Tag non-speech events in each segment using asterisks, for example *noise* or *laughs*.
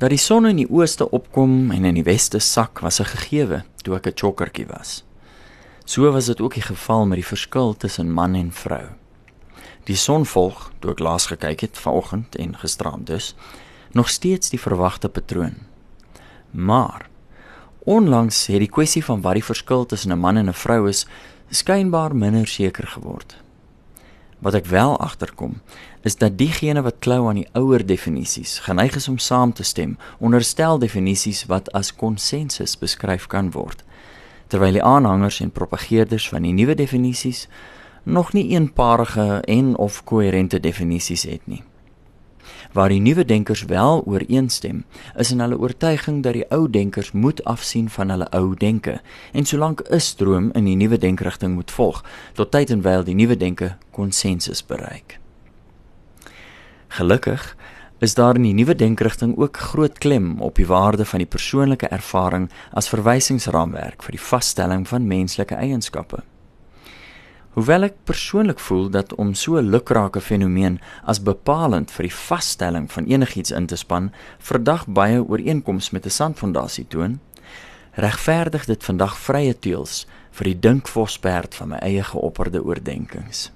Dat die son in die ooste opkom en in die weste sak was 'n gegewe toe ek 'n chokkertjie was. So was dit ook die geval met die verskil tussen man en vrou. Die son volg, toe ek laas gekyk het vanoggend en gisteraand dus, nog steeds die verwagte patroon. Maar onlangs het die kwessie van wat die verskil tussen 'n man en 'n vrou is, skynbaar minder seker geword. Wat ek wel agterkom, is dat diegene wat klou aan die ouer definisies, geneig is om saam te stem onder stel definisies wat as konsensus beskryf kan word, terwyl die aanhangers en propageerders van die nuwe definisies nog nie eenparige en of koherente definisies het nie waar die nuwe denkers wel ooreenstem, is in hulle oortuiging dat die ou denkers moet afsien van hulle ou denke en solank 'n stroom in die nuwe denkrigting moet volg tot tyd en wyl die nuwe denke konsensus bereik. Gelukkig is daar in die nuwe denkrigting ook groot klem op die waarde van die persoonlike ervaring as verwysingsraamwerk vir die vasstelling van menslike eienskappe. Hoewel ek persoonlik voel dat om so 'n lukrake fenomeen as bepalend vir die vasstelling van enigiets in te span verdag baie ooreenkomste met 'n sandfondasie toon, regverdig dit vandag vrye teels vir die dinkvosperd van my eie geopperde oordeenkings.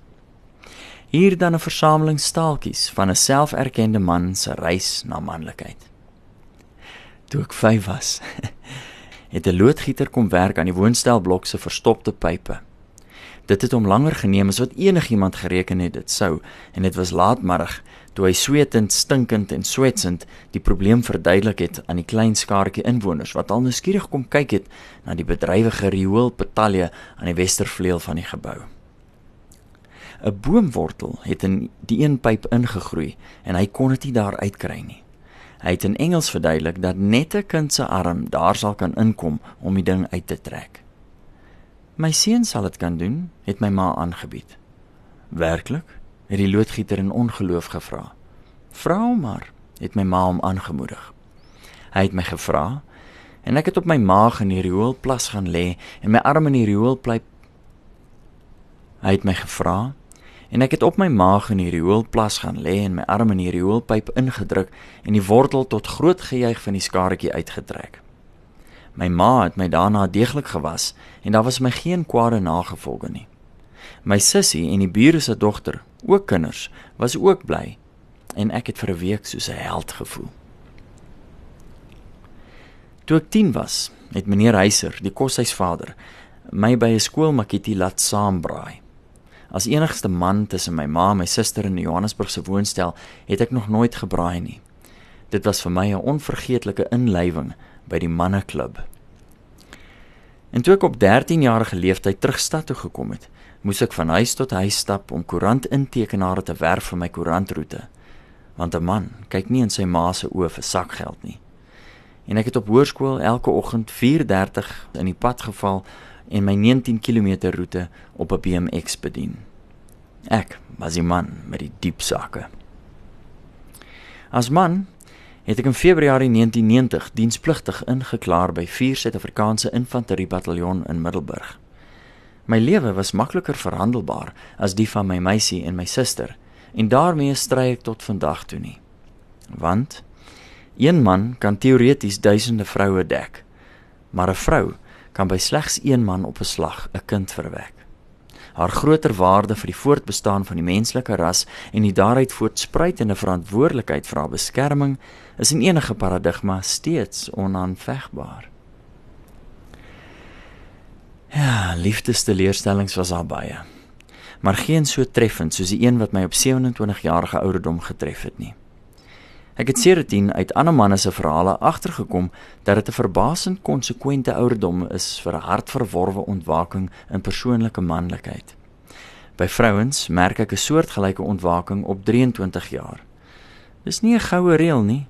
Hier dan 'n versameling staaltjies van 'n selferkende man se reis na manlikheid. Toe ek 5 was, *laughs* het 'n loodgieter kom werk aan die woonstelblok se verstopte pype. Dit het hom langer geneem as wat enigiemand gereken het dit sou en dit was laatmiddag toe hy swetend, stinkend en swetsend die probleem verduidelik het aan die klein skaartjie inwoners wat al nuuskierig kom kyk het na die bedrywige rioolpetalje aan die westervleuel van die gebou. 'n Boomwortel het in die een pyp ingegroei en hy kon dit nie daar uitkry nie. Hy het in Engels verduidelik dat net 'n kind se arm daar sal kan inkom om die ding uit te trek. My seun sal dit kan doen, het my ma aangebied. Werklik? het die loodgieter in ongeloof gevra. Vra hom maar, het my ma hom aangemoedig. Hy het my gevra en ek het op my maag in die rioolplas gaan lê en my arm in die rioolpyp. Hy het my gevra en ek het op my maag in die rioolplas gaan lê en my arm in die rioolpyp ingedruk en die wortel tot groot gejuig van die skaretjie uitgetrek. My ma het my daarna deeglik gewas en daar was my geen kwade nagevolge nie. My sussie en die bure se dogter, ook kinders, was ook bly en ek het vir 'n week soos 'n held gevoel. Toe ek 10 was, het meneer Heiser, die koshuisvader, my by 'n skoolmakkie laat saambraai. As enigste man tussen my ma en my suster in die Johannesburgse woonstel, het ek nog nooit gebraai nie. Dit was vir my 'n onvergeetlike inlywing by die manneklub. En toe ek op 13 jarige leeftyd terug stad toe gekom het, moes ek van huis tot huis stap om koerantintekenare te werf vir my koerantroete. Want 'n man kyk nie in sy ma se oë vir sakgeld nie. En ek het op hoërskool elke oggend 4:30 in die pad geval en my 19 km roete op 'n BMX bedien. Ek was die man met die diep sakke. As man het ek in Februarie 1990 dienspligtig ingeklaar by 4 Suid-Afrikaanse Infanteriebataljon in Middelburg. My lewe was makliker verhandelbaar as die van my meisie en my suster en daarmee stry ek tot vandag toe nie. Want een man kan teoreties duisende vroue dek, maar 'n vrou kan by slegs een man op 'n slag 'n kind verwek haar groter waarde vir die voortbestaan van die menslike ras en die daaruit voortspruitende verantwoordelikheid vir haar beskerming is in enige paradigma steeds onaanvegbaar. Ja, liefdesteleurstellings was daar baie. Maar geen so treffend soos die een wat my op 27 jarige ouderdom getref het nie. Ek het seeretien uit ander manne se verhale agtergekom dat dit 'n verbasend konsekwente ouderdom is vir 'n hartverworwe ontwaking in persoonlike manlikheid. By vrouens merk ek 'n soortgelyke ontwaking op 23 jaar. Dis nie 'n goue reël nie,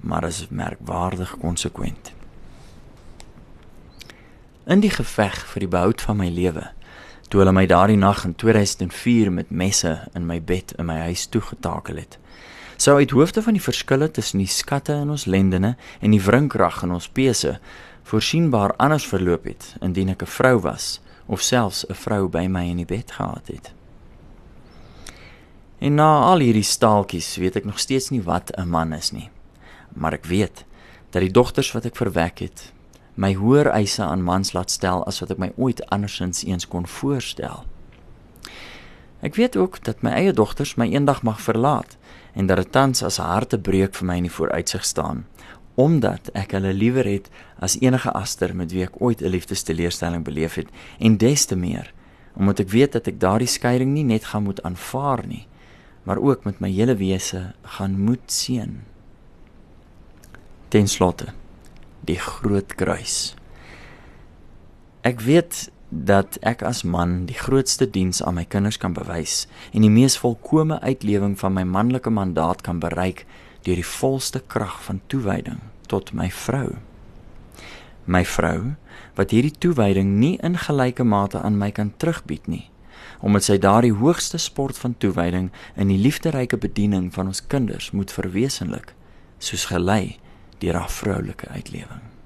maar is merkwaardig konsekwent. In die geveg vir die behoud van my lewe, toe hulle my daardie nag in 2004 met messe in my bed in my huis toegetakel het, sou uit hoofde van die verskille tussen die skatte in ons lendene en die wrinkrag in ons pese voorsienbaar anders verloop het indien ek 'n vrou was of selfs 'n vrou by my in die bed gehad het. En na al hierdie staaltjies weet ek nog steeds nie wat 'n man is nie, maar ek weet dat die dogters wat ek verwek het my hoër eise aan mans laat stel as wat ek my ooit andersins eens kon voorstel. Ek weet ook dat my eie dogters my eendag mag verlaat en dat dit tans as 'n hartebreuk vir my in die vooruitsig staan omdat ek hulle liewer het as enige aster met wie ek ooit 'n liefdesteleurstelling beleef het en des te meer omdat ek weet dat ek daardie skeiding nie net gaan moet aanvaar nie maar ook met my hele wese gaan moet seën. Ten slotte die groot kruis. Ek weet dat ek as man die grootste diens aan my kinders kan bewys en die mees volkomme uitlewing van my manlike mandaat kan bereik deur die volste krag van toewyding tot my vrou. My vrou wat hierdie toewyding nie in gelyke mate aan my kan terugbied nie omdat sy daardie hoogste sport van toewyding in die liefderyke bediening van ons kinders moet verwesenlik soos gelei deur haar vroulike uitlewing